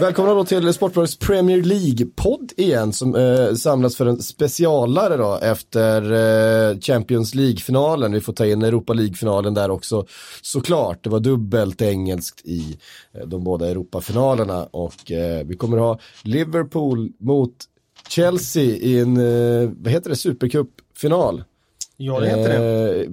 Välkomna då till Sportbladets Premier League-podd igen som eh, samlas för en specialare då efter eh, Champions League-finalen. Vi får ta in Europa League-finalen där också såklart. Det var dubbelt engelskt i eh, de båda Europafinalerna och eh, vi kommer ha Liverpool mot Chelsea i en, eh, vad heter det, supercup-final. Ja, det heter det. Eh,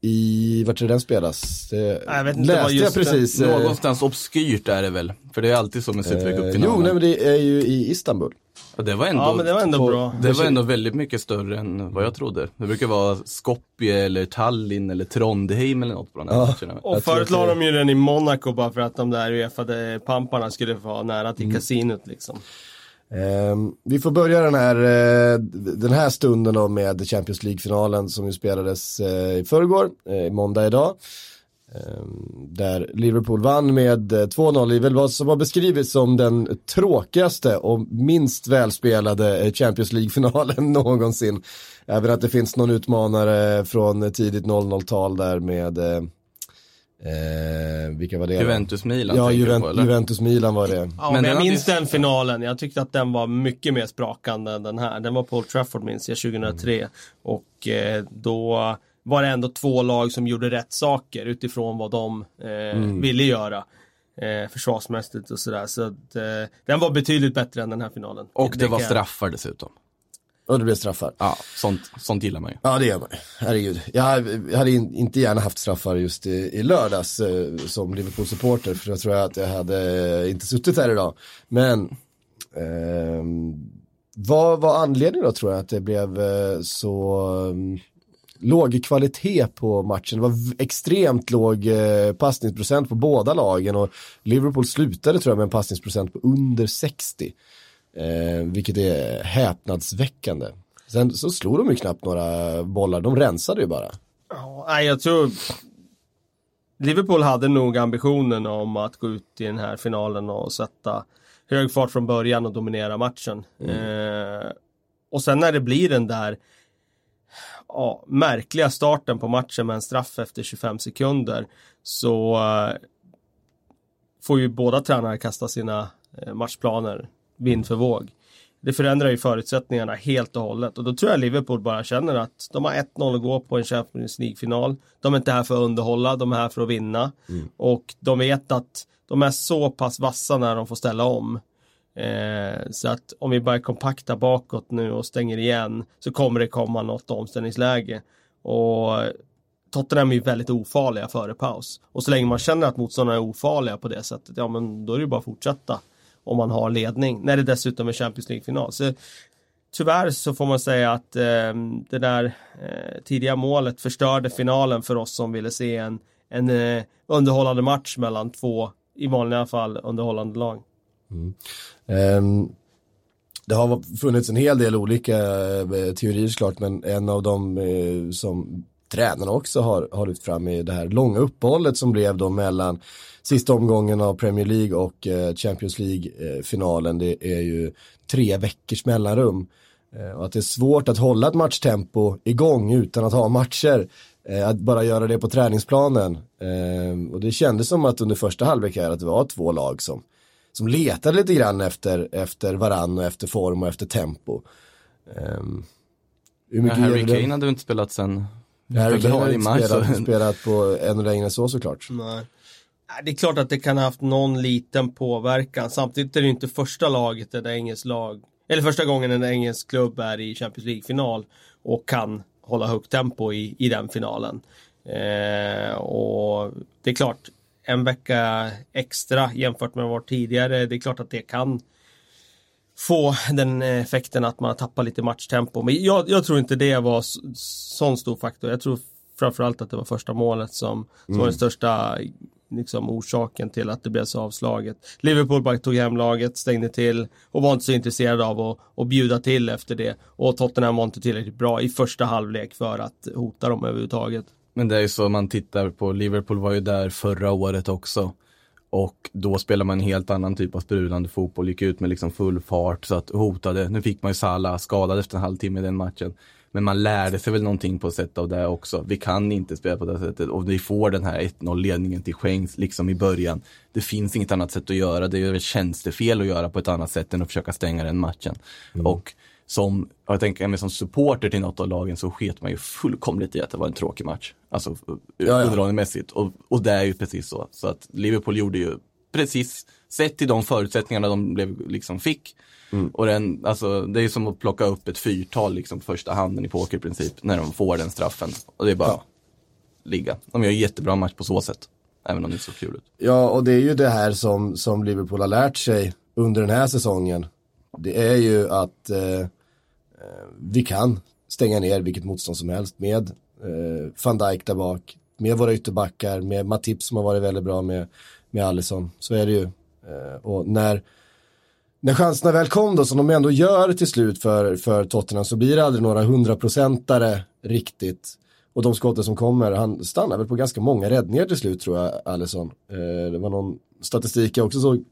I, vart är det den spelas? Det jag vet inte läste jag den- precis. eh, Någonstans obskyrt är det väl? För det är alltid så med eh, Supercup-finalen. jo, nej, men det är ju i Istanbul. Och det var ändå, Ja, men det var ändå på- bra. det var ändå väldigt mycket större än vad jag trodde. Det brukar vara Skopje eller Tallinn eller Trondheim eller något på de här Ja. matcherna. Och förut la det- de ju den i Monaco bara för att de där Uefa-pamparna skulle få vara nära till Mm. kasinot liksom. Ehm, vi får börja den här, eh, den här stunden då med Champions League-finalen som ju spelades eh, i förrgår, eh, måndag idag. Ehm, där Liverpool vann med eh, 2-0 i väl vad som har beskrivits som den tråkigaste och minst välspelade eh, Champions League-finalen någonsin. Även att det finns någon utmanare från tidigt 00-tal där med, eh, eh, vilka var det? Juventus-Milan Ja, Juvent-? Juventus-Milan var det. Ja, men, den jag minns den finalen. Jag tyckte att den var mycket mer sprakande än den här. Den var på Old Trafford minns jag 2003. Och eh, då var det ändå två lag som gjorde rätt saker utifrån vad de eh, ville göra. Eh, försvarsmässigt och sådär. Så att, eh, den var betydligt bättre än den här finalen. Och det var kan jag- straffar dessutom. Och det blev straffar. Ja, sånt, sånt gillar man ju. Ja det gör man Herregud. Jag hade in, inte gärna haft straffar just i, i lördags eh, som Liverpool-supporter för jag tror jag att jag hade eh, inte suttit här idag. Men ehm, vad var anledningen då tror jag att det blev eh, så um, låg kvalitet på matchen? Det var extremt låg eh, passningsprocent på båda lagen och Liverpool slutade tror jag med en passningsprocent på under 60. Eh, vilket är häpnadsväckande. Sen så slog de ju knappt några bollar, de rensade ju bara. Ja, jag tror Liverpool hade nog ambitionen om att gå ut i den här finalen och sätta hög fart från början och dominera matchen. Eh, och sen när det blir den där ja, märkliga starten på matchen med en straff efter 25 sekunder så eh, får ju båda tränare kasta sina eh, matchplaner vind för våg. Det förändrar ju förutsättningarna helt och hållet och då tror jag Liverpool bara känner att de har 1-0 att gå på en Champions League-final. De är inte här för att underhålla, de är här för att vinna. Och de vet att de är så pass vassa när de får ställa om. Eh, så att om vi bara kompakta bakåt nu och stänger igen så kommer det komma något omställningsläge. Och Tottenham är ju väldigt ofarliga före paus. Och så länge man känner att motståndarna är ofarliga på det sättet, ja men då är det ju bara att fortsätta. Om man har ledning, när det dessutom är Champions League-final. Så tyvärr så får man säga att eh, det där eh, tidiga målet förstörde finalen för oss som ville se en, en eh, underhållande match mellan två, i vanliga fall, underhållande lag. Mm. Ehm, det har funnits en hel del olika eh, teorier såklart, men en av dem eh, som tränarna också har, har lyft fram är det här långa uppehållet som blev då mellan sista omgången av Premier League och eh, Champions League-finalen. Det är ju tre veckors mellanrum. Eh, och att det är svårt att hålla ett matchtempo igång utan att ha matcher. Eh, att bara göra det på träningsplanen. Och det kändes som att under första halvlek här att det var två lag som som letade lite grann efter, efter varann och efter form och efter tempo. Um, hur Ja, mycket Harry Kane hade inte spelat sen Harry Kane har inte spelat, spelat på ännu längre än så såklart. Nej. Det är klart att det kan ha haft någon liten påverkan. Samtidigt är det inte första laget, ett engelskt lag, eller första gången en engelsk klubb är i Champions League-final och kan hålla högt tempo i, i den finalen. Eh, och det är klart, en vecka extra jämfört med vad tidigare, det är klart att det kan få den effekten att man tappar lite matchtempo. Men jag, jag tror inte det var sån stor faktor. Jag tror framförallt att det var första målet som, som var den största liksom, orsaken till att det blev så avslaget. Liverpool bara tog hem laget, stängde till och var inte så intresserade av att, att bjuda till efter det. Och Tottenham var inte tillräckligt bra i första halvlek för att hota dem överhuvudtaget. Men det är ju så man tittar på, Liverpool var ju där förra året också. Och då spelar man en helt annan typ av sprudlande fotboll, gick ut med liksom full fart så att hotade. Nu fick man ju Salah skadad efter en halvtimme i den matchen. Men man lärde sig väl någonting på sätt av det också. Vi kan inte spela på det sättet och vi får den här 1-0 ledningen till skänks liksom i början. Det finns inget annat sätt att göra. Det är väl tjänstefel att göra på ett annat sätt än att försöka stänga den matchen. Mm. Och som, jag tänker mig som supporter till något av lagen så sket man ju fullkomligt i att det var en tråkig match. Alltså underhållningsmässigt. Och, och det är ju precis så. Så att Liverpool gjorde ju precis, sett till de förutsättningarna de blev, liksom fick. Mm. Och den, alltså, det är som att plocka upp ett fyrtal liksom, på första handen i poker i princip, när de får den straffen. Och det är bara ja. ligga. De gör en jättebra match på så sätt. Även om det inte så kul ut. Ja, och det är ju det här som, som Liverpool har lärt sig under den här säsongen. Det är ju att eh, eh, vi kan stänga ner vilket motstånd som helst med eh, van Dijk där bak, med våra ytterbackar, med Matip som har varit väldigt bra med, med Allison. Så är det ju. Eh, och när, när chanserna väl kom då, som de ändå gör till slut för, för Tottenham, så blir det aldrig några hundraprocentare riktigt. Och de skotten som kommer, han stannar väl på ganska många räddningar till slut tror jag, Allison. Eh, det var någon statistik jag också såg,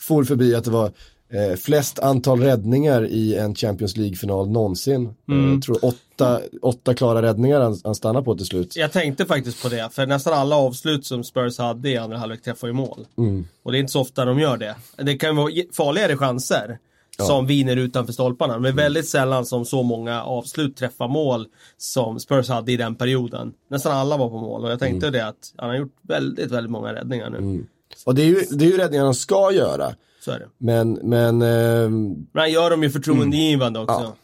for förbi att det var eh, flest antal räddningar i en Champions League-final någonsin. Eh, mm. Jag tror åtta, åtta klara räddningar han, han stannar på till slut. Jag tänkte faktiskt på det, för nästan alla avslut som Spurs hade i andra halvlek träffar ju mål. Mm. Och det är inte så ofta de gör det. Det kan vara farligare chanser. Ja. Som viner utanför stolparna. Men mm. väldigt sällan som så många avslut träffar mål som Spurs hade i den perioden. Nästan alla var på mål och jag tänkte mm. det att han har gjort väldigt, väldigt många räddningar nu. Mm. Och det är, ju, det är ju räddningar han ska göra. Så är det. Men, men... Eh, men han gör dem ju förtroendeingivande mm. också. Ja.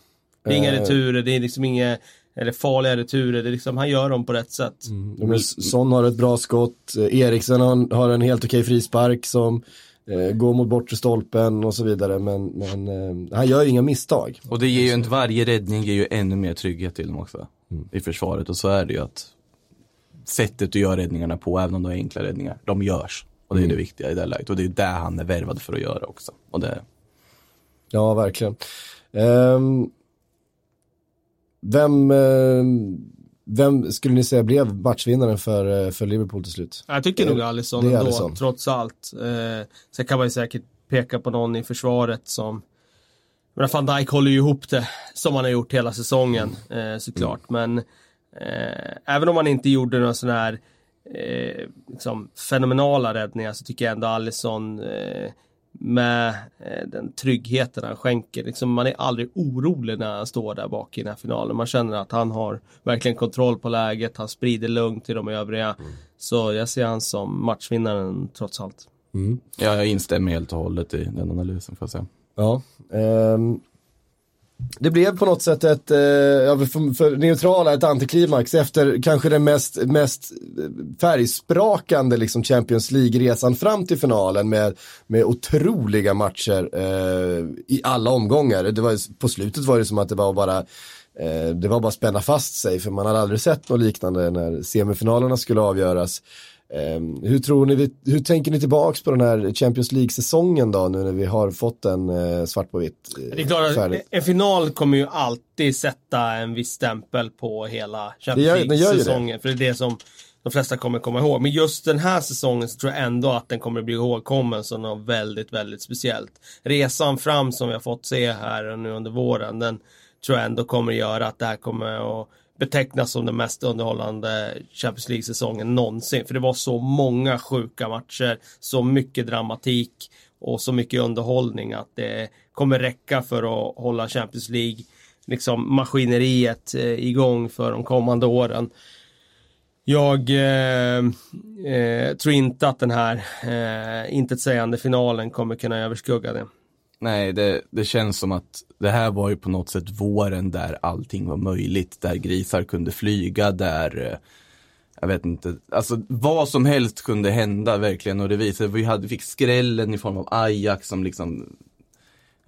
Det är inga eh. returer, det är liksom inga eller farliga returer, det är liksom, han gör dem på rätt sätt. Mm. Son har ett bra skott, Eriksen har, en helt okej frispark som eh, går mot bortre stolpen och så vidare. Men, men eh, han gör ju inga misstag. Och det ger ju inte, varje räddning ger ju ännu mer trygghet till dem också. Mm. I försvaret och så är det ju att sättet du gör räddningarna på, även om de är enkla räddningar, de görs. Och det är mm. det viktiga i det läget. Och det är det han är värvad för att göra också. Och det... Ja, verkligen. Um, vem, uh, vem skulle ni säga blev matchvinnaren för, uh, för Liverpool till slut? Jag tycker nog Alisson ändå, Alisson. trots allt. Uh, sen kan man ju säkert peka på någon i försvaret som men van Dijk håller ju ihop det som han har gjort hela säsongen eh, såklart. Mm. Men eh, även om han inte gjorde någon sån här eh, liksom fenomenala räddningar så tycker jag ändå Alisson eh, med eh, den tryggheten han skänker. Liksom man är aldrig orolig när han står där bak i den här finalen. Man känner att han har verkligen kontroll på läget. Han sprider lugn till de övriga. Mm. Så jag ser han som matchvinnaren trots allt. Mm. Ja, jag instämmer helt och hållet i den analysen får jag säga. Ja, um, det blev på något sätt ett, eh, för, för neutrala, ett antiklimax efter kanske den mest, mest eh, färgsprakande liksom Champions League-resan fram till finalen med, med otroliga matcher eh, i alla omgångar. Det var, på slutet var det som att det var bara eh, det var bara att spänna fast sig för man hade aldrig sett något liknande när semifinalerna skulle avgöras. Um, hur tror ni, hur tänker ni tillbaks på den här Champions League-säsongen då nu när vi har fått en uh, svart på vitt? Uh, det är klart att en final kommer ju alltid sätta en viss stämpel på hela Champions League-säsongen. För det är det som de flesta kommer komma ihåg. Men just den här säsongen så tror jag ändå att den kommer bli ihågkommen som något väldigt, väldigt speciellt. Resan fram som vi har fått se här nu under våren, den tror jag ändå kommer göra att det här kommer att betecknas som den mest underhållande Champions League-säsongen någonsin. För det var så många sjuka matcher, så mycket dramatik och så mycket underhållning att det kommer räcka för att hålla Champions League liksom maskineriet eh, igång för de kommande åren. Jag eh, eh, tror inte att den här eh, intetsägande finalen kommer kunna överskugga det. Nej, det, det känns som att det här var ju på något sätt våren där allting var möjligt, där grisar kunde flyga, där eh, jag vet inte, alltså vad som helst kunde hända verkligen och det visade, vi hade, fick skrällen i form av Ajax som liksom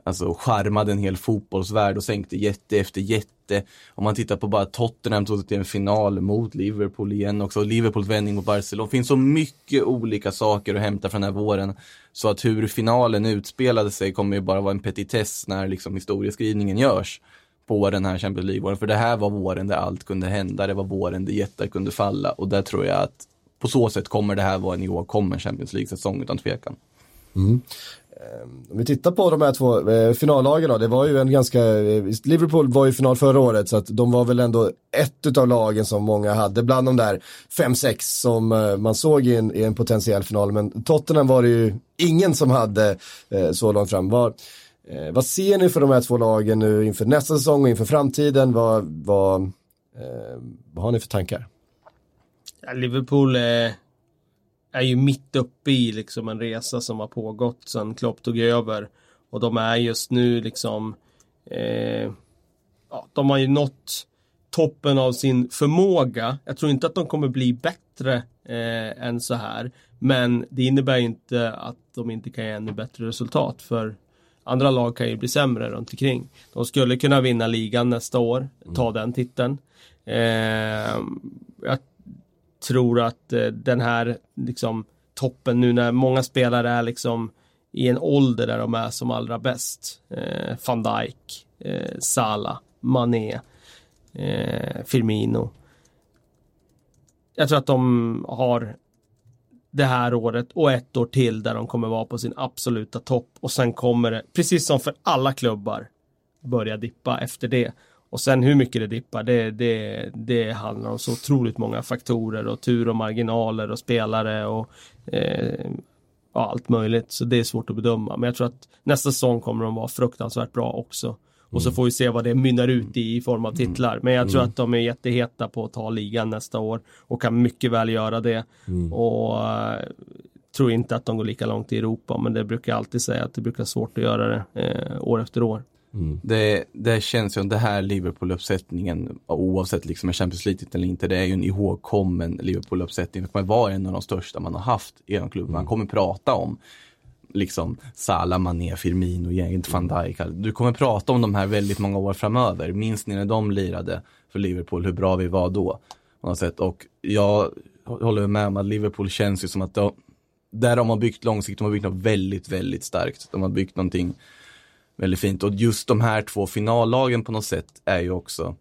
Alltså charmade en hel fotbollsvärld och sänkte jätte efter jätte. Om man tittar på bara Tottenham tog till en final mot Liverpool igen också. Liverpools vändning mot Barcelona. Det finns så mycket olika saker att hämta från den här våren. Så att hur finalen utspelade sig kommer ju bara vara en petitess när liksom historieskrivningen görs på den här Champions League-våren. För det här var våren där allt kunde hända. Det var våren där jättar kunde falla. Och där tror jag att på så sätt kommer det här vara en ihågkommen Champions League-säsong utan tvekan. Mm. Ehm, om vi tittar på de här två eh, finallagen då, det var ju en ganska, eh, Liverpool var ju final förra året så att de var väl ändå ett utav lagen som många hade bland de där 5-6 som eh, man såg i en, i en potentiell final. Men Tottenham var det ju ingen som hade eh, så långt fram. Var, vad ser ni för de här två lagen nu inför nästa säsong och inför framtiden? Vad, vad, vad har ni för tankar? Ja, Liverpool är, är ju mitt uppe i liksom en resa som har pågått sedan Klopp tog över. Och de är just nu liksom eh, ja, De har ju nått toppen av sin förmåga. Jag tror inte att de kommer bli bättre eh, än så här. Men det innebär inte att de inte kan ge ännu bättre resultat. För andra lag kan ju bli sämre runt omkring. De skulle kunna vinna ligan nästa år, ta den titeln. Eh, jag tror att eh, den här liksom toppen nu när många spelare är liksom i en ålder där de är som allra bäst. Eh, van Dijk, eh, Salah, Mané, eh, Firmino. Jag tror att de har det här året och ett år till där de kommer vara på sin absoluta topp och sen kommer det, precis som för alla klubbar, börja dippa efter det. Och sen hur mycket det dippar, det, det, det handlar om så otroligt många faktorer och tur och marginaler och spelare och eh, ja, allt möjligt. Så det är svårt att bedöma. Men jag tror att nästa säsong kommer de vara fruktansvärt bra också. Och så Mm. får vi se vad det mynnar ut i i form av titlar. Men jag tror att de är jätteheta på att ta ligan nästa år och kan mycket väl göra det. Mm. Och eh, tror inte att de går lika långt i Europa, men det brukar jag alltid säga att det brukar vara svårt att göra det eh, år efter år. Det, det känns ju, det här Liverpool-uppsättningen, oavsett liksom en Champions League eller inte, det är ju en ihågkommen Liverpool-uppsättning. Det kommer vara en av de största man har haft genom klubben. Man kommer prata om liksom Salah, Mané, Firmino, gänget van Dijk. Du kommer prata om de här väldigt många år framöver. Minns ni när de lirade för Liverpool, hur bra vi var då? På något sätt. Och jag håller med om att Liverpool känns ju som att de, där de har byggt långsiktigt, de har byggt något väldigt, väldigt starkt. De har byggt någonting väldigt fint. Och just de här två finallagen på något sätt är ju också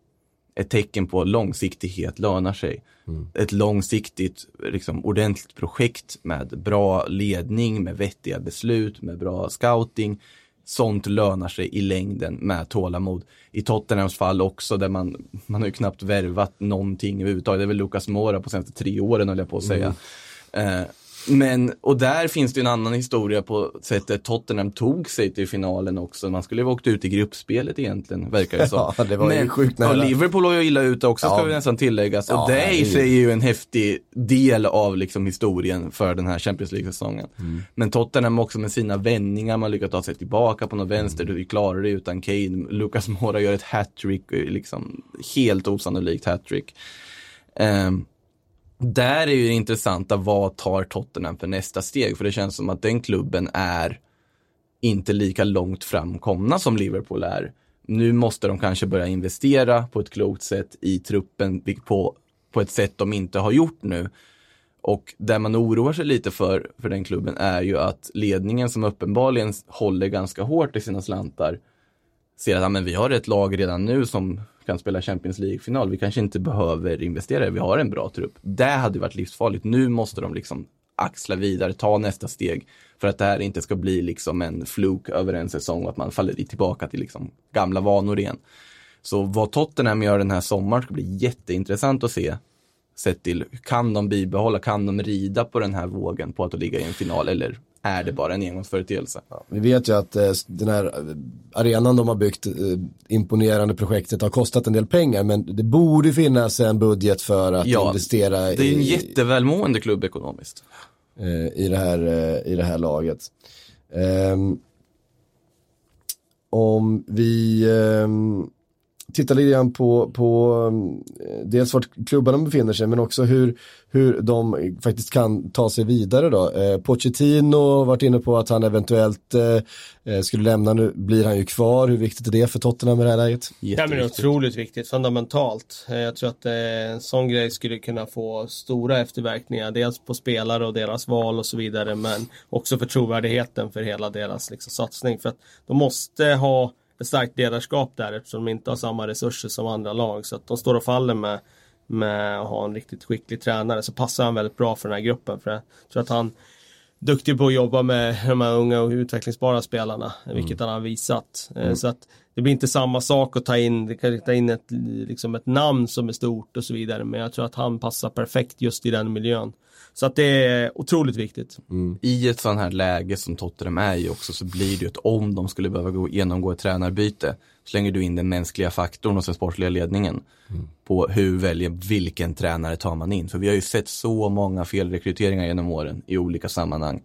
ett tecken på långsiktighet lönar sig. Ett långsiktigt, liksom, ordentligt projekt med bra ledning, med vettiga beslut, med bra scouting. Sånt lönar sig i längden med tålamod. I Tottenhams fall också där man, man har ju knappt värvat någonting överhuvudtaget. Det är väl Lucas Moura på senaste tre åren höll jag på att säga. Eh, men, och där finns det ju en annan historia på sättet Tottenham tog sig till finalen också. Man skulle ju ha åkt ut i gruppspelet egentligen, verkar det som. Ja, det var ju Men, sjukt nära. Och Liverpool var ju illa ute också, ska Ja. vi nästan tilläggas. Ja, och det i sig är ju en häftig del av liksom historien för den här Champions League-säsongen. Mm. Men Tottenham också med sina vändningar, man lyckas ta sig tillbaka på något vänster, Mm. du klarar det utan Kane. Lucas Moura gör ett hattrick, liksom helt osannolikt hattrick. Um, där är ju det intressanta, vad tar Tottenham för nästa steg? För det känns som att den klubben är inte lika långt framkomna som Liverpool är. Nu måste de kanske börja investera på ett klokt sätt i truppen på, på ett sätt de inte har gjort nu. Och där man oroar sig lite för, för den klubben är ju att ledningen som uppenbarligen håller ganska hårt i sina slantar ser att ja, men vi har ett lag redan nu som kan spela Champions League-final. Vi kanske inte behöver investera, vi har en bra trupp. Det hade varit livsfarligt. Nu måste de liksom axla vidare, ta nästa steg för att det här inte ska bli liksom en fluk över en säsong och att man faller tillbaka till liksom gamla vanor igen. Så vad Tottenham gör den här sommaren ska bli jätteintressant att se. Sett till, kan de bibehålla, kan de rida på den här vågen på att ligga i en final eller är det bara en engångsföreteelse? Vi vet ju att eh, den här eh, arenan de har byggt, eh, imponerande projektet, har kostat en del pengar men det borde finnas en budget för att Ja, investera Det är en i, jättevälmående klubb ekonomiskt. eh, i, det här, eh, i det här laget. Ehm, om vi tittar lite grann på, på eh, dels vart klubbarna befinner sig men också hur, hur de faktiskt kan ta sig vidare då. Eh, Pochettino har varit inne på att han eventuellt eh, eh, skulle lämna, nu blir han ju kvar. Hur viktigt är det för Tottenham i det här läget? Ja, men det är otroligt viktigt, fundamentalt. Eh, Jag tror att eh, en sån grej skulle kunna få stora efterverkningar. Dels på spelare och deras val och så vidare. Men också för trovärdigheten för hela deras liksom, satsning. För att de måste ha ett starkt ledarskap där eftersom de inte har samma resurser som andra lag. Så att de står och faller med, med att ha en riktigt skicklig tränare. Så passar han väldigt bra för den här gruppen. För jag tror att han duktig på att jobba med de här unga och utvecklingsbara spelarna, Mm. vilket han har visat. Eh, Så att det blir inte samma sak att ta in, det kan ta in ett, liksom ett namn som är stort och så vidare, men jag tror att han passar perfekt just i den miljön. Så att det är otroligt viktigt. I ett sånt här läge som Tottenham är i också så blir det ju att om de skulle behöva gå, genomgå ett tränarbyte slänger du in den mänskliga faktorn hos den sportliga ledningen på hur väljer, vilken tränare tar man in. För vi har ju sett så många felrekryteringar genom åren i olika sammanhang.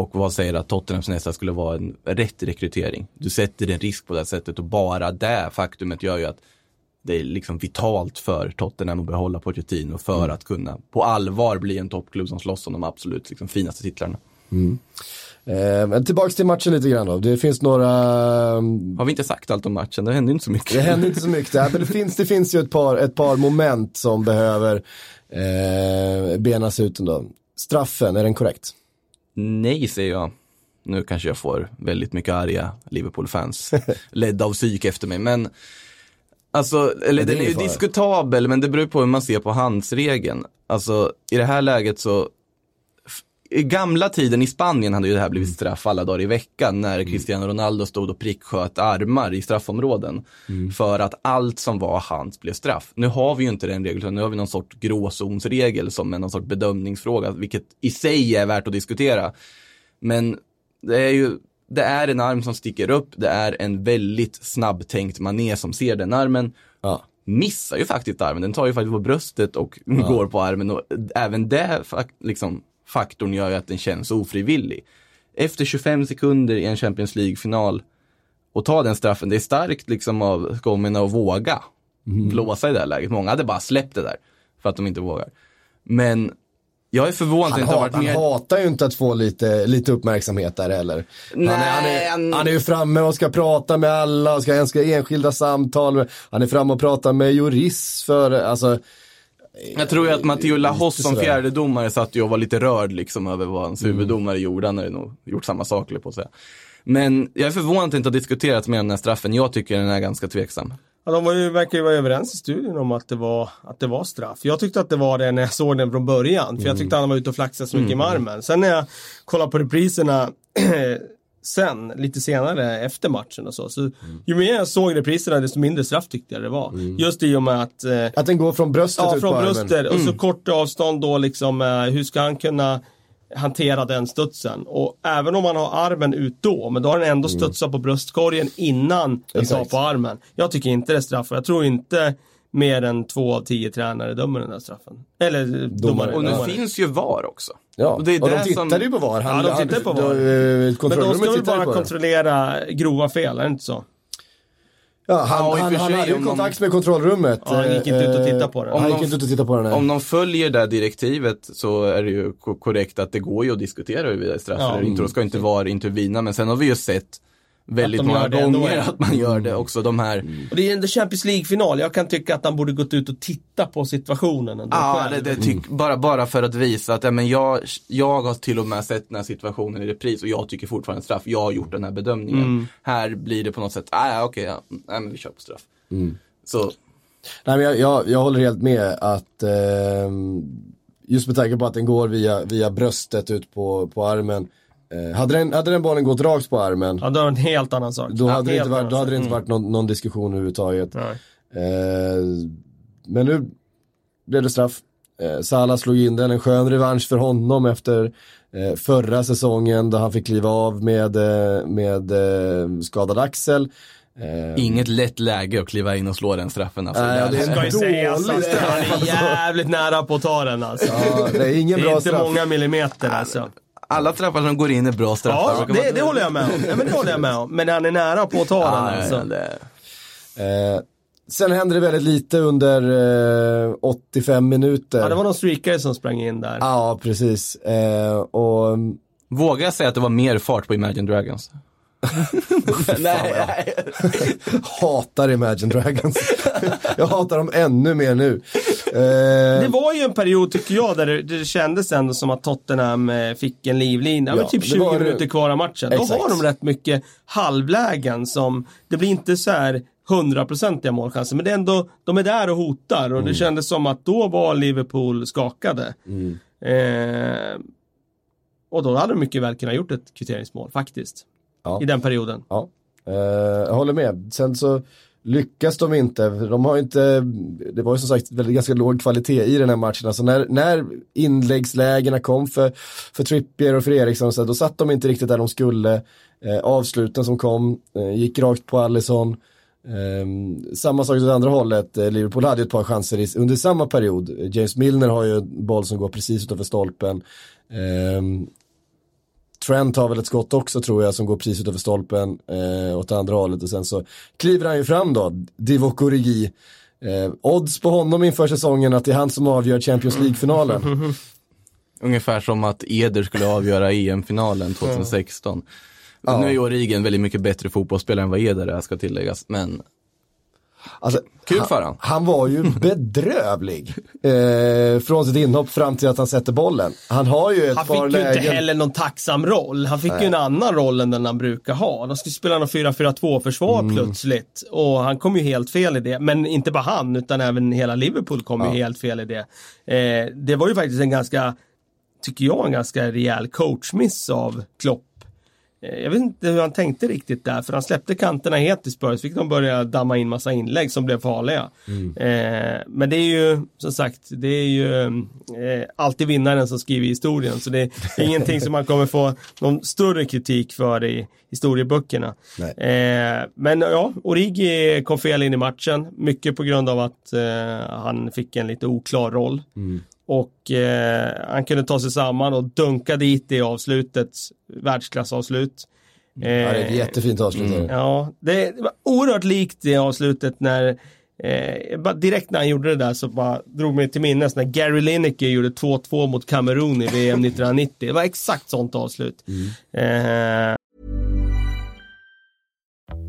Och vad säger att Tottenhams nästa skulle vara en rätt rekrytering? Du sätter en risk på det här sättet och bara det faktumet gör ju att det är liksom vitalt för Tottenham att behålla Pochettino för att kunna på allvar bli en toppklubb som slåss om de absolut liksom, finaste titlarna. Eh, men tillbaks till matchen lite grann då. Det finns några, Har vi inte sagt allt om matchen? Det hände inte så mycket. det händer inte så mycket där, men det finns, det finns ju ett par, ett par moment som behöver eh, benas ut ändå. Straffen, är den korrekt? Nej, säger jag. Nu kanske jag får väldigt mycket arga Liverpool-fans ledda av psyk efter mig, men Alltså, eller Men det är den är ju diskutabel, men det beror på hur man ser på handsregeln. Alltså, i det här läget så gamla tiden i Spanien hade ju det här blivit straff alla dagar i veckan när Cristiano Ronaldo stod och pricksköt armar i straffområden. För att allt som var hans blev straff. Nu har vi ju inte den regeln, utan nu har vi någon sorts gråzonsregel som är någon sorts bedömningsfråga, vilket i sig är värt att diskutera. Men det är ju, det är en arm som sticker upp, det är en väldigt snabbtänkt mané som ser den armen. Ja. Missar ju faktiskt armen, den tar ju faktiskt på bröstet och går på armen och även det liksom, faktorn gör ju att den känns ofrivillig. Efter 25 sekunder i en Champions League-final och ta den straffen, det är starkt liksom av Skomina att våga blåsa i det här läget. Många hade bara släppt det där för att de inte vågar. Men jag är förvånad att Han, har hat, varit han mer... hatar ju inte att få lite, lite uppmärksamhet där heller. Han är, han, är, han- han är ju framme och ska prata med alla och ska, enskilda samtal. Han är framme och pratar med Juris för, alltså. Jag tror ju att Matteo Lahos Lite som fjärde domare satt ju och var lite rörd liksom över vad hans huvuddomare gjorde. Han hade nog gjort samma sak, på att säga. Men jag är förvånad att det inte har diskuterats mer om den här straffen. Jag tycker den är ganska tveksam. Ja, de var ju, verkar ju vara överens i studion om att det, var, att det var straff. Jag tyckte att det var det när jag såg den från början. För jag tyckte han var ute och flaxade så mycket med armen. Sen när jag kollade på repriserna sen, lite senare efter matchen och så. så Ju mer jag såg repriserna desto mindre straff tyckte jag det var. Just i och med att eh, Att den går från bröstet Ja, ut från bröstet och så kort avstånd då liksom. eh, Hur ska han kunna hantera den studsen? Och även om han har armen ut då, men då har den ändå studsat på bröstkorgen innan den tar på armen. Jag tycker inte det är straff och jag tror inte mer än två av tio tränare dömer den där straffen. Eller eh, domare. Och nu domare. finns ju VAR också. Ja, Och och, det är de det tittade som- ju på VAR. Han, Ja, de tittade på VAR. Han, eh, Men de tittade bara det. kontrollera grova fel, är det inte så? Ja, han, Ja, och han, han hade ju de- kontakt med kontrollrummet. Ja, han gick inte ut och tittade på den. Han Om gick de- inte ut och tittade på den. nej. Om de följer det här direktivet så är det ju ko- korrekt att det går ju att diskutera huruvida det är straff Ja. eller inte. Då ska inte VAR intervina. Men sen har vi ju sett väldigt många ändå, gånger att man gör det också. De här Och det är en Champions League-final. Jag kan tycka att han borde gått ut och titta på situationen ändå Ja, själv. det, det tyck, bara, bara för att visa att ja, men jag, jag har till och med sett den här situationen i repris och jag tycker fortfarande straff. Jag har gjort den här bedömningen. Här blir det på något sätt, ah, okej, ja, nej, men vi kör på straff. Så, Nej, men jag, jag, jag håller helt med att ehm, just med tanke på att den går via, via bröstet ut på, på armen. Eh, hade, den, hade den bollen gått rakt på armen, Ja, det var en helt annan sak. då Ja, hade det inte varit, då hade det inte varit någon, någon diskussion överhuvudtaget. Eh, men nu blev det straff. Eh, Salah slog in den, en skön revansch för honom efter eh, förra säsongen då han fick kliva av med, eh, med eh, skadad axel. Eh, inget lätt läge att kliva in och slå den straffen. Alltså. Nej, det är Ska ju Dålig sägas att han är jävligt nära på att ta den alltså. ja, det är ingen Det är bra inte straff. många millimeter alltså. Alla straffar som går in är bra straffar. Ja, det, det håller jag med om. Ja, men det håller jag med om. Men han är nära på att ta den ja, alltså. det, Eh, sen hände det väldigt lite under eh, 85 minuter. Ja, det var någon streakare som sprang in där. Ja, precis. Eh, och Vågar jag säga att det var mer fart på Imagine Dragons? Nej, nej. hatar Imagine Dragons. jag hatar dem ännu mer nu. Eh, Det var ju en period, tycker jag, där det, det kändes ändå som att Tottenham eh, fick en livlina. Ja, men typ det 20 var minuter kvar av matchen. Då Exakt. har de rätt mycket halvlägen som, det blir inte så här hundraprocentiga målchanser, men det är ändå, de är där och hotar och Mm. det kändes som att då var Liverpool skakade. Mm. Eh, och då hade de mycket väl kunnat gjort ett kvitteringsmål faktiskt. Ja. I den perioden. Ja, eh, jag håller med. Sen så lyckas de inte. De har inte, det var ju som sagt väldigt ganska låg kvalitet i den här matchen. Alltså när, när inläggslägena kom för, för Trippier och för Eriksson, så då satt de inte riktigt där de skulle. Eh, avsluten som kom eh, gick rakt på Allison. Eh, samma sak åt andra hållet, Liverpool hade ett par chanser i, under samma period. James Milner har ju en boll som går precis utanför stolpen. Trent har väl ett skott också tror jag som går precis utanför stolpen eh, åt andra hållet och sen så kliver han ju fram då, Divock Origi. Eh, odds på honom inför säsongen att det är han som avgör Champions League-finalen. Ungefär som att Eder skulle avgöra EM-finalen 2016. Ja. Nu är ju Origi en väldigt mycket bättre fotbollsspelare än vad Eder är, ska tilläggas. Men Alltså, Kul för han. Han var ju bedrövlig. Eh, från sitt inhopp fram till att han sätter bollen. Han har ju ett Han par fick ju inte heller någon tacksam roll. Han fick ju en annan roll än den han brukar ha. De skulle spela någon 4-4-2 försvar Mm. plötsligt. Och han kom ju helt fel i det. Men inte bara han, utan även hela Liverpool kom ju helt fel i det. Eh, det var ju faktiskt en ganska, tycker jag, en ganska rejäl coachmiss av Klopp. Eh, Jag vet inte hur han tänkte riktigt där, för han släppte kanterna helt i Spurs, fick de börja damma in massa inlägg som blev farliga. Eh, men det är ju, som sagt, det är ju eh, alltid vinnaren som skriver historien, så det är ingenting som man kommer få någon större kritik för i historieböckerna. Eh, men ja, Origi kom fel in i matchen, mycket på grund av att eh, han fick en lite oklar roll. Och eh, han kunde ta sig samman och dunka dit det i avslutet, världsklassavslut. Eh, Ja, det är ett jättefint avslut. Mm. Ja, det, det var oerhört likt det avslutet när eh, direkt när han gjorde det där så bara drog mig till minnes när Gary Lineker gjorde 2-2 mot Kamerun i VM 1990. Det var exakt sånt avslut. Eh,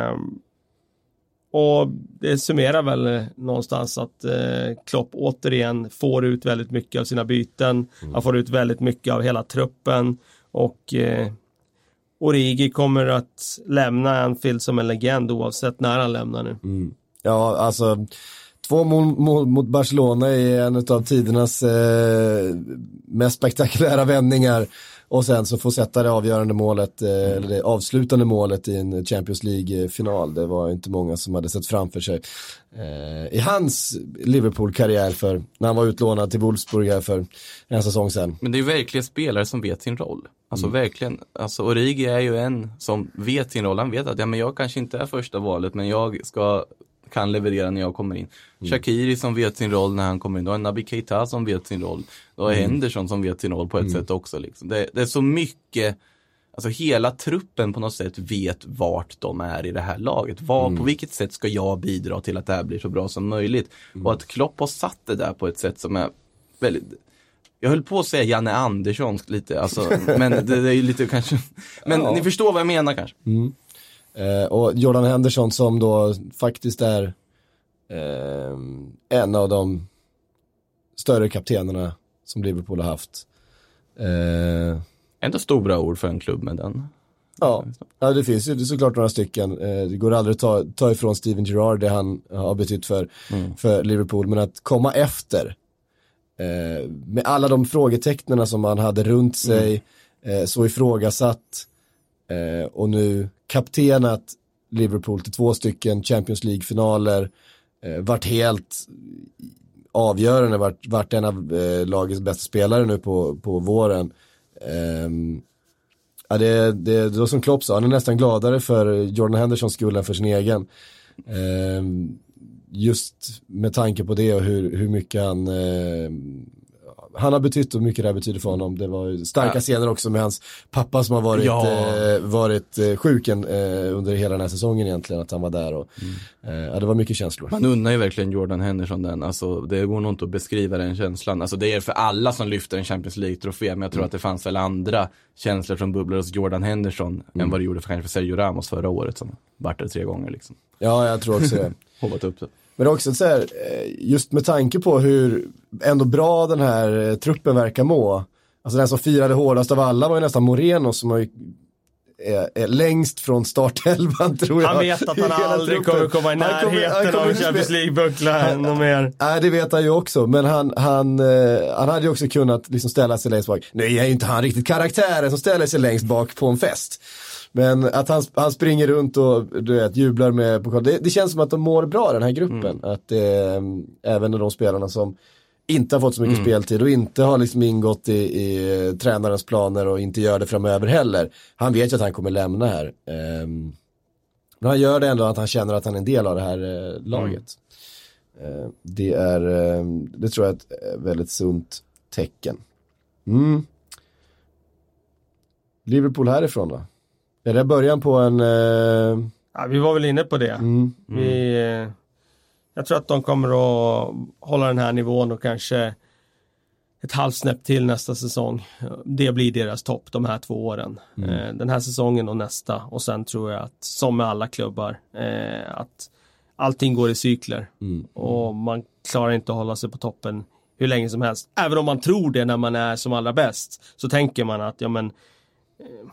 Ehm, och det summerar väl eh, någonstans att eh, Klopp återigen får ut väldigt mycket av sina byten. Han får ut väldigt mycket av hela truppen och eh, Origi kommer att lämna Anfield som en legend oavsett när han lämnar nu. Ja, alltså två mål, mål mot Barcelona är en av tidernas eh, mest spektakulära vändningar. Och sen så få sätta det avgörande målet, eh, eller det avslutande målet i en Champions League-final. Det var inte många som hade sett framför sig. Eh, I hans Liverpool-karriär för, när han var utlånad till Wolfsburg här för en säsong sedan. Men det är ju verkligen spelare som vet sin roll. Alltså verkligen, alltså Origi är ju en som vet sin roll. Han vet att ja, men jag kanske inte är första valet men jag ska, kan leverera när jag kommer in. Shakiri som vet sin roll när han kommer in. Du har Naby Keita som vet sin roll. Du har Henderson som vet sin roll på ett sätt också. Liksom. Det, det är så mycket Alltså hela truppen på något sätt vet vart de är i det här laget. Var, På vilket sätt ska jag bidra till att det här blir så bra som möjligt? Och att Klopp har satt det där på ett sätt som är väldigt jag höll på att säga Janne Andersson lite, alltså, men det, det är ju lite kanske, men Ja. ni förstår vad jag menar kanske. Eh, och Jordan Henderson som då faktiskt är eh, en av de större kaptenerna som Liverpool har haft. Eh, Ändå stora ord för en klubb med den. ja. ja, det finns ju såklart några stycken. Eh, det går aldrig att ta, ta ifrån Steven Gerrard det han har betytt för, för Liverpool. Men att komma efter eh, med alla de frågetecknen som han hade runt sig, eh, så ifrågasatt eh, och nu kaptenat Liverpool till två stycken Champions League-finaler, eh, varit helt avgörande, varit, varit en av eh, lagets bästa spelare nu på, på våren. Eh, ja, det, det, det var som Klopp sa, han är nästan gladare för Jordan Hendersons skull än för sin egen. Eh, just med tanke på det och hur, hur mycket han, eh, han har betytt och mycket det här betyder för honom. Det var starka ja. scener också med hans pappa som har varit, ja. eh, varit eh, sjuken eh, under hela den här säsongen egentligen, att han var där och mm. eh, ja, det var mycket känslor. Man unnar ju verkligen Jordan Henderson den, alltså det går nog inte att beskriva den känslan. Alltså det är för alla som lyfter en Champions League-trofé, men jag tror mm. att det fanns väl andra känslor som bubblar hos Jordan Henderson mm. än vad det gjorde för kanske för Sergio Ramos förra året som vart det tre gånger liksom. Ja, jag tror också det. Hoppat upp det. Men också så här, eh, just med tanke på hur ändå bra den här eh, truppen verkar må. Alltså den som firade hårdast av alla var ju nästan Moreno som har ju är, är längst från startelvan tror jag. Han vet att han aldrig truppen. kommer komma i närheten av Champions League-buckla ännu mer. Nej, det vet han ju också, men han, han, eh, han hade ju också kunnat liksom ställa sig längst bak. Nu är ju inte han riktigt karaktären som ställer sig längst bak på en fest. Men att han, han springer runt och du vet, jublar med pokal. Det, det känns som att de mår bra den här gruppen. Mm. Att eh, även de spelarna som inte har fått så mycket mm. speltid och inte har liksom ingått i, i tränarens planer och inte gör det framöver heller. Han vet ju att han kommer lämna här. Eh, men han gör det ändå att han känner att han är en del av det här eh, laget. Mm. Eh, det är, ehm, det tror jag är ett eh, väldigt sunt tecken. Mm. Liverpool härifrån då? Är det början på en... Eh... Ja, vi var väl inne på det. Mm. Vi, eh, jag tror att de kommer att hålla den här nivån och kanske ett halvsnäpp till nästa säsong. Det blir deras topp de här två åren. Mm. Eh, den här säsongen och nästa och sen tror jag att som med alla klubbar eh, att allting går i cykler mm. och man klarar inte att hålla sig på toppen hur länge som helst. Även om man tror det när man är som allra bäst så tänker man att ja men eh,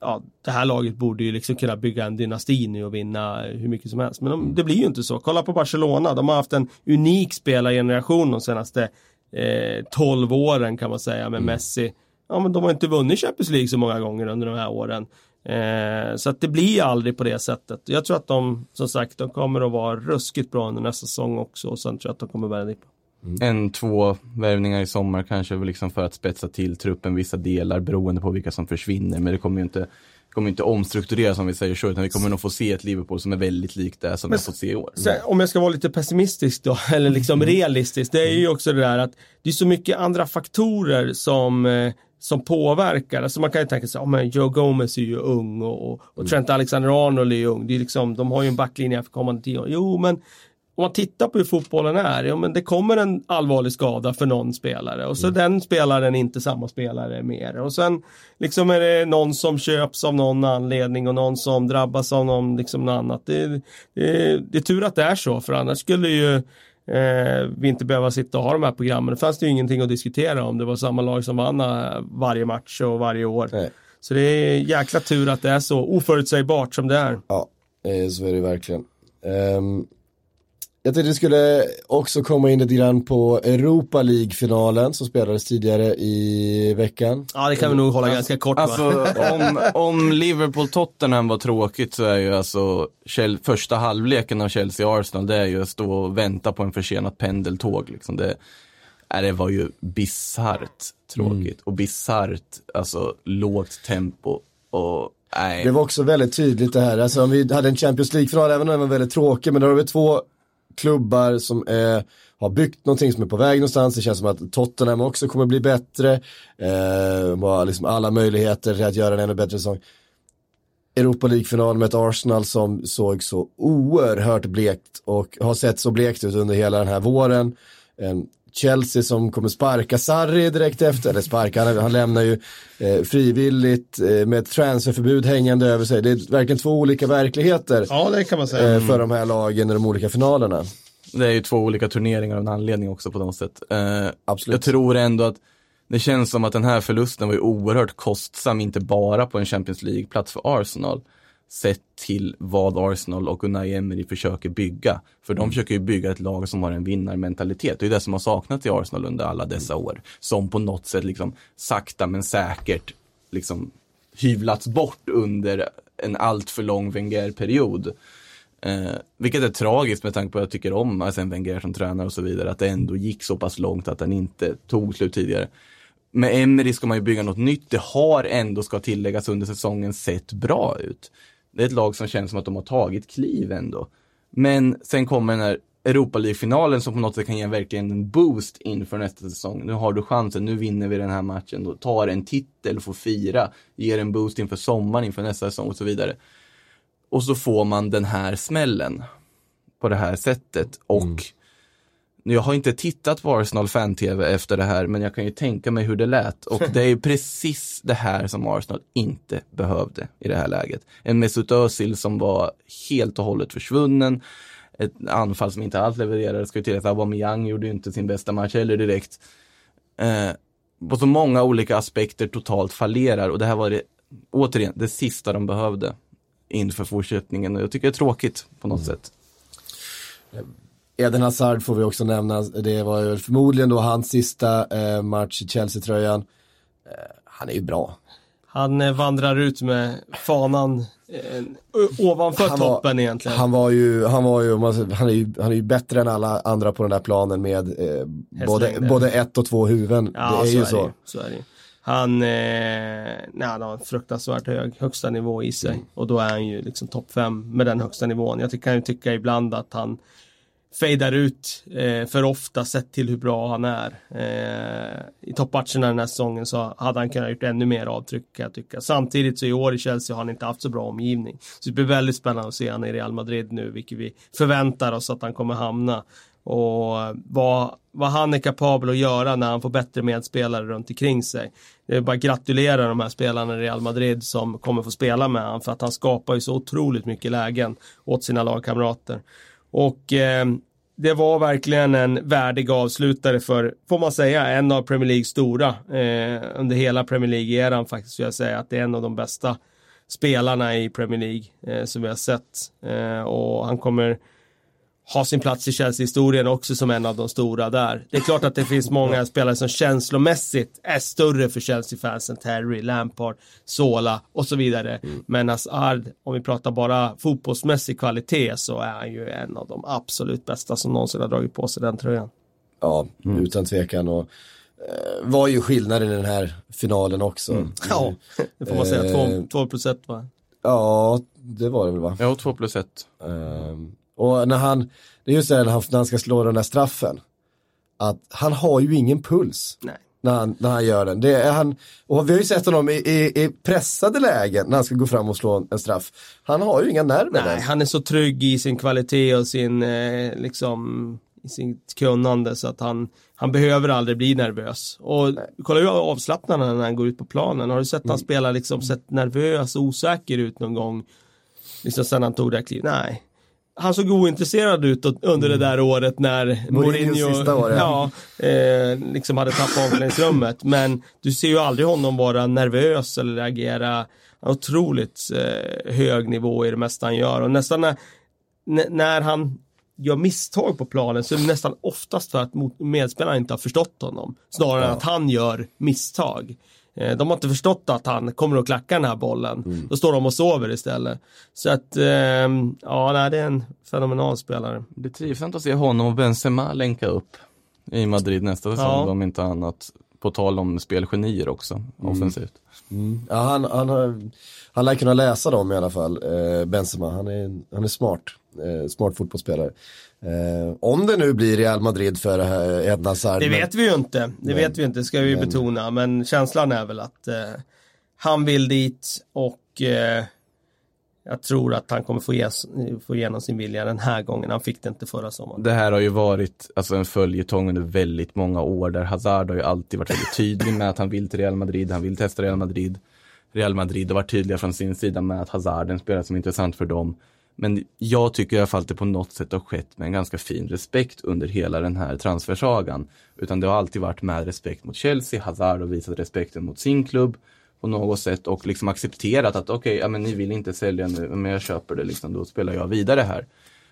ja, det här laget borde ju liksom kunna bygga en dynasti nu och vinna hur mycket som helst. Men de, det blir ju inte så. Kolla på Barcelona, de har haft en unik spelargeneration de senaste eh, 12 åren kan man säga med mm. Messi. Ja, men de har inte vunnit Champions League så många gånger under de här åren. Eh, så att det blir aldrig på det sättet. Jag tror att de, som sagt, de kommer att vara ruskigt bra under nästa säsong också och sen tror jag att de kommer börja dippa. Mm. En, två värvningar i sommar kanske liksom för att spetsa till truppen vissa delar beroende på vilka som försvinner. Men det kommer ju inte, kommer inte omstruktureras om vi säger så, utan vi kommer nog få se ett Liverpool som är väldigt likt det som vi har fått se i år. Sen, om jag ska vara lite pessimistisk då, eller liksom mm. realistisk, det är ju också det där att det är så mycket andra faktorer som eh, som påverkar. Alltså man kan ju tänka sig, oh, men Joe Gomez är ju ung och, och, och Trent Alexander-Arnold är ju ung. Det är liksom, de har ju en backlinje för kommande tio år. Jo, men om man tittar på hur fotbollen är, ja men det kommer en allvarlig skada för någon spelare och så mm. den spelaren är inte samma spelare mer. Och sen liksom är det någon som köps av någon anledning och någon som drabbas av någon, liksom något annat. Det, det, det är tur att det är så, för annars skulle ju eh, vi inte behöva sitta och ha de här programmen. Det fanns det ju ingenting att diskutera om det var samma lag som vann eh, varje match och varje år. Nej. Så det är jäkla tur att det är så oförutsägbart som det är. Ja, eh, så är det verkligen. Um, jag tänkte vi skulle också komma in lite grann på Europa League-finalen som spelades tidigare i veckan. Ja, det kan vi nog hålla alltså, ganska kort Alltså, om, om Liverpool-Tottenham var tråkigt så är ju alltså första halvleken av Chelsea-Arsenal, det är ju att stå och vänta på en försenat pendeltåg. Liksom. Det, äh, det var ju bisarrt tråkigt mm. och bisarrt, alltså lågt tempo och Nej. Det var också väldigt tydligt det här, alltså om vi hade en Champions League-final, även om den var väldigt tråkig, men då har vi två klubbar som är, har byggt någonting som är på väg någonstans. Det känns som att Tottenham också kommer bli bättre. Eh, har liksom alla möjligheter till att göra en ännu bättre säsong. Europa League-final med ett Arsenal som såg så oerhört blekt och har sett så blekt ut under hela den här våren. En Chelsea som kommer sparka Sarri direkt efter, eller sparka, han, han lämnar ju eh, frivilligt eh, med ett transferförbud hängande över sig. Det är verkligen två olika verkligheter ja, det kan man säga. Eh, för de här lagen i de olika finalerna. Det är ju två olika turneringar av en anledning också på något sätt. Eh, Absolut. Jag tror ändå att det känns som att den här förlusten var ju oerhört kostsam, inte bara på en Champions League-plats för Arsenal sett till vad Arsenal och Unai Emery försöker bygga. För de mm. försöker ju bygga ett lag som har en vinnarmentalitet. Det är det som har saknats i Arsenal under alla dessa mm. år. Som på något sätt liksom sakta men säkert liksom hyvlats bort under en alltför lång Wenger-period. Eh, vilket är tragiskt med tanke på att jag tycker om Arsene Wenger som tränare och så vidare. Att det ändå gick så pass långt att den inte tog slut tidigare. Med Emery ska man ju bygga något nytt. Det har ändå, ska tilläggas, under säsongen sett bra ut. Det är ett lag som känns som att de har tagit kliv ändå. Men sen kommer den här Europa League-finalen som på något sätt kan ge verkligen en boost inför nästa säsong. Nu har du chansen, nu vinner vi den här matchen, då tar en titel, får fira, ger en boost inför sommaren, inför nästa säsong och så vidare. Och så får man den här smällen på det här sättet och mm. Jag har inte tittat på Arsenal fan-tv efter det här, men jag kan ju tänka mig hur det lät. Och det är ju precis det här som Arsenal inte behövde i det här läget. En Mesut Özil som var helt och hållet försvunnen. Ett anfall som inte alls levererade, ska ju tilläggas. Aubameyang gjorde ju inte sin bästa match heller direkt. Eh, på så många olika aspekter totalt fallerar och det här var det, återigen, det sista de behövde inför fortsättningen och jag tycker det är tråkigt på något mm. sätt. Eden Hazard får vi också nämna, det var ju förmodligen då hans sista eh, match i Chelsea-tröjan. Eh, han är ju bra. Han eh, vandrar ut med fanan ovanför han toppen var, egentligen. Han var ju, han var ju, han är ju, han är ju bättre än alla andra på den där planen med eh, både, både ett och två huvuden. Ja, det är så ju är så. Det, så är det. Han, eh, nej, han har en fruktansvärt hög högsta nivå i sig. Mm. Och då är han ju liksom topp fem med den högsta nivån. Jag kan ju tycka ibland att han fejdar ut eh, för ofta sett till hur bra han är. Eh, I toppmatcherna den här säsongen så hade han kunnat gjort ännu mer avtryck kan jag tycka. Samtidigt så i år i Chelsea har han inte haft så bra omgivning. Så det blir väldigt spännande att se han i Real Madrid nu, vilket vi förväntar oss att han kommer hamna. Och vad, vad han är kapabel att göra när han får bättre medspelare runt omkring sig. Det är bara att gratulera de här spelarna i Real Madrid som kommer få spela med honom för att han skapar ju så otroligt mycket lägen åt sina lagkamrater. Och eh, det var verkligen en värdig avslutare för, får man säga, en av Premier Leagues stora. Eh, under hela Premier League-eran faktiskt, skulle jag säga att det är en av de bästa spelarna i Premier League eh, som vi har sett. Eh, och han kommer ha sin plats i Chelsea-historien också som en av de stora där. Det är klart att det finns många spelare som känslomässigt är större för Chelsea-fansen. Terry, Lampard, Sola och så vidare. Mm. Men Hazard, om vi pratar bara fotbollsmässig kvalitet så är han ju en av de absolut bästa som någonsin har dragit på sig den tröjan. Ja, mm. utan tvekan. Och eh, var ju skillnaden i den här finalen också. Mm. Ja, det får man säga. Två, två plus ett va? Ja, det var det väl va? Ja, två plus ett. Um, och när han, det är just det när han, när han ska slå den där straffen. Att han har ju ingen puls. Nej. När han, när han gör den. Det är han, och vi har ju sett honom i, i, i pressade lägen när han ska gå fram och slå en straff. Han har ju inga nerver. Nej, han är så trygg i sin kvalitet och sin, eh, liksom, i sitt kunnande så att han, han behöver aldrig bli nervös. Och Nej. kolla hur avslappnad han är när han går ut på planen. Har du sett mm. han spela liksom, sett nervös och osäker ut någon gång? Liksom sen han tog det här klivet? Nej han såg ointresserad ut under mm. det där året när Mourinho, år, ja. ja eh, liksom hade tappat omklädningsrummet. Men du ser ju aldrig honom vara nervös eller reagera otroligt eh, hög nivå i det mesta han gör. Och nästan när, när han gör misstag på planen så är det nästan oftast för att medspelarna inte har förstått honom. Snarare ja. än att han gör misstag. Eh, de har inte förstått att han kommer att klacka den här bollen. Mm. Då står de och sover istället. Så att, ehm, ja, nej, det är en fenomenal spelare. Det är trivsamt att se honom och Benzema länka upp i Madrid nästa säsong, ja. om inte annat. På tal om spelgenier också, mm. offensivt. Mm. Ja, han, han, har, han lär kunna läsa dem i alla fall, eh, Benzema. Han är, han är smart, eh, smart fotbollsspelare. Eh, om det nu blir Real Madrid för eh, Edna Hazard. Det vet vi ju inte. Det men, vet vi inte, ska vi men, betona. Men känslan är väl att eh, han vill dit och eh, jag tror att han kommer få, ge, få igenom sin vilja den här gången. Han fick det inte förra sommaren. Det här har ju varit alltså, en följetong under väldigt många år där Hazard har ju alltid varit väldigt tydlig med att han vill till Real Madrid, han vill testa Real Madrid. Real Madrid har varit tydliga från sin sida med att Hazard är en spelare som är intressant för dem. Men jag tycker i alla fall att det på något sätt har skett med en ganska fin respekt under hela den här transfersagan. Utan det har alltid varit med respekt mot Chelsea, Hazard har visat respekten mot sin klubb på något sätt och liksom accepterat att okej, okay, ja men ni vill inte sälja nu, men jag köper det liksom, då spelar jag vidare här.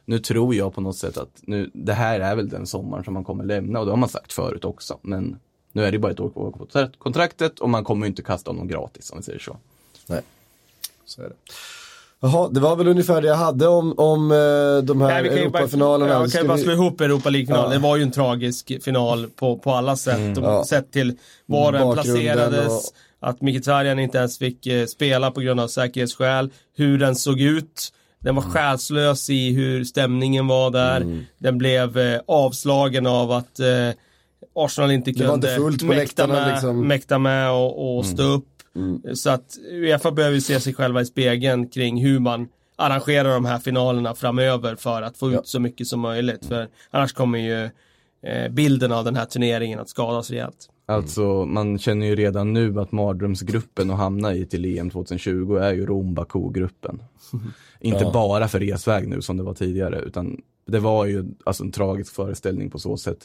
Nu tror jag på något sätt att nu, det här är väl den sommaren som man kommer lämna och det har man sagt förut också. Men nu är det bara ett år kvar på kontraktet och man kommer inte kasta honom gratis om vi säger så. Nej, så är det. Jaha, det var väl ungefär det jag hade om, om eh, de här Europafinalerna. Jag kan ju bara slå ihop Europa League-finalen. Ja. Det var ju en tragisk final på, på alla sätt. Mm, ja. Sett till var den placerades, och... att Mkhitaryan inte ens fick eh, spela på grund av säkerhetsskäl, hur den såg ut. Den var själslös i hur stämningen var där. Mm. Den blev eh, avslagen av att eh, Arsenal inte kunde mäkta, med, liksom. mäkta med och, och stå upp. Så att Uefa behöver se sig själva i spegeln kring hur man arrangerar de här finalerna framöver för att få ut Ja. så mycket som möjligt. För annars kommer ju eh, bilden av den här turneringen att skadas rejält. Alltså man känner ju redan nu att mardrömsgruppen att hamna i till EM 2020 är ju Rom Baku-gruppen. Inte Ja. bara för resväg nu som det var tidigare utan det var ju alltså en tragisk föreställning på så sätt.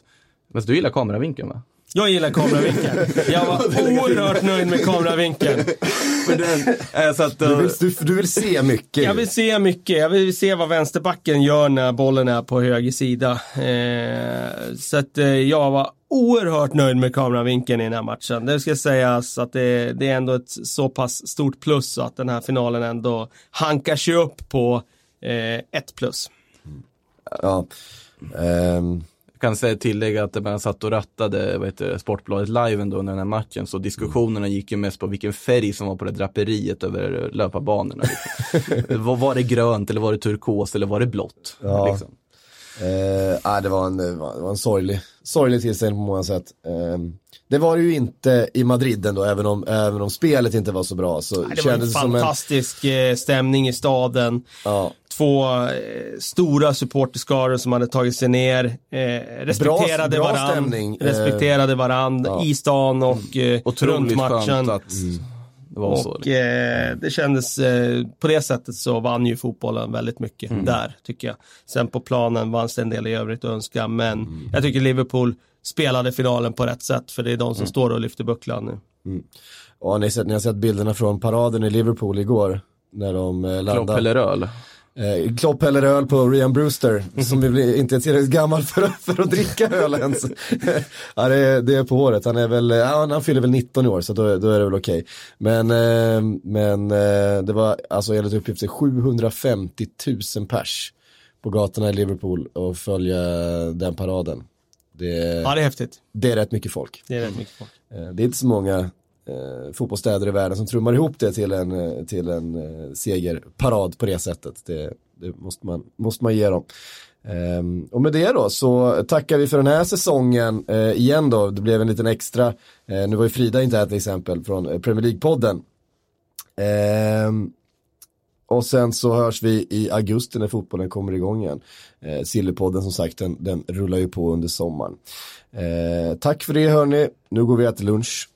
Men du gillar kameravinkeln va? Jag gillar kameravinkeln. Jag var oerhört nöjd med kameravinkeln. Äh, så att, Du vill, du, du vill se mycket. Jag vill se mycket. Jag vill se vad vänsterbacken gör när bollen är på höger sida. Eh, så att eh, jag var oerhört nöjd med kameravinkeln i den här matchen. Det ska sägas att det, det är ändå ett så pass stort plus att den här finalen ändå hankar sig upp på eh, ett plus. Ja. Ehm, Jag kan säga tillägga att när jag satt och rattade vad heter det, Sportbladet live ändå under den här matchen så diskussionerna gick ju mest på vilken färg som var på det draperiet över löparbanorna. Liksom. var, var det grönt eller var det turkos eller var det blått? Ja. Liksom. Eh, ah, det var en, det var, en sorglig, sorglig tillställning på många sätt. Eh, det var det ju inte i Madrid ändå, även om, även om spelet inte var så bra. Så Det var en som en, fantastisk eh, stämning i staden. ja, Två eh, stora supporterskaror som hade tagit sig ner, eh, respekterade bra stämning, eh, respekterade varann ja. i stan och eh, runt matchen. att det var så. Och eh, det kändes, eh, på det sättet så vann ju fotbollen väldigt mycket Mm. där, tycker jag. Sen på planen vanns det en del i övrigt att önska, men Mm. jag tycker Liverpool spelade finalen på rätt sätt, för det är de Mm. som står och lyfter bucklan nu. ja, ni, har sett, ni har sett bilderna från paraden i Liverpool igår. När de eh, Klopp landade. eller öl? Eh, Klopp häller öl på Rian Brewster, som vi blir inte är tillräckligt gammal för, för att dricka öl ens. ja, det, är, det är på håret, han är väl, han- han fyller väl 19 i år så då, då är det väl okej. Men, eh, men eh, det var alltså enligt uppgifter 750 000 pers på gatorna i Liverpool och följa den paraden. Det, Ja, det är häftigt. det är rätt mycket folk. Det är rätt mycket folk. Det är inte så många eh, fotbollsstäder i världen som trummar ihop det till en, eh, till en eh, segerparad på det sättet. Det, det måste, man, måste man ge dem. Ehm, och med det då så tackar vi för den här säsongen eh, igen då. Det blev en liten extra, eh, nu var ju Frida inte här till exempel från eh, Premier League-podden. Ehm, och sen så hörs vi i augusti när fotbollen kommer igång igen. Eh, Sillypodden som sagt, den, den rullar ju på under sommaren. Eh, tack för det hörni, nu går vi och äter lunch.